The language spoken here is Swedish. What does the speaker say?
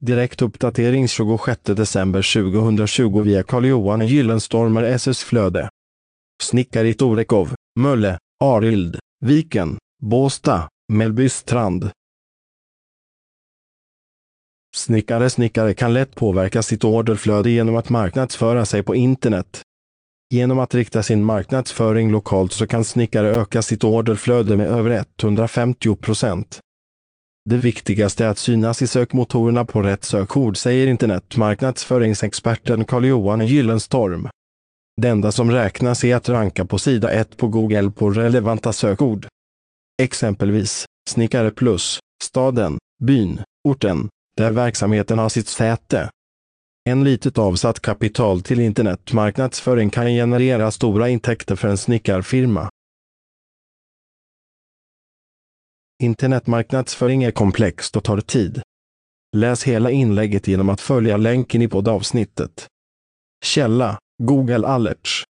Direktuppdatering 26 december 2020 via Carl-Johan Gyllenstormer SS Flöde. Snickare Torekov, Mölle, Arild, Viken, Båsta, Mellbystrand. Snickare Snickare kan lätt påverka sitt orderflöde genom att marknadsföra sig på internet. Genom att rikta sin marknadsföring lokalt så kan snickare öka sitt orderflöde med över 150 procent. Det viktigaste är att synas i sökmotorerna på rätt sökord, säger internetmarknadsföringsexperten Carl-Johan Gyllenstorm. Det enda som räknas är att ranka på sida 1 på Google på relevanta sökord. Exempelvis Snickare plus, staden, byn, orten, där verksamheten har sitt säte. En litet avsatt kapital till internetmarknadsföring kan generera stora intäkter för en snickarfirma. Internetmarknadsföring är komplext och tar tid. Läs hela inlägget genom att följa länken i poddavsnittet. Källa Google Alerts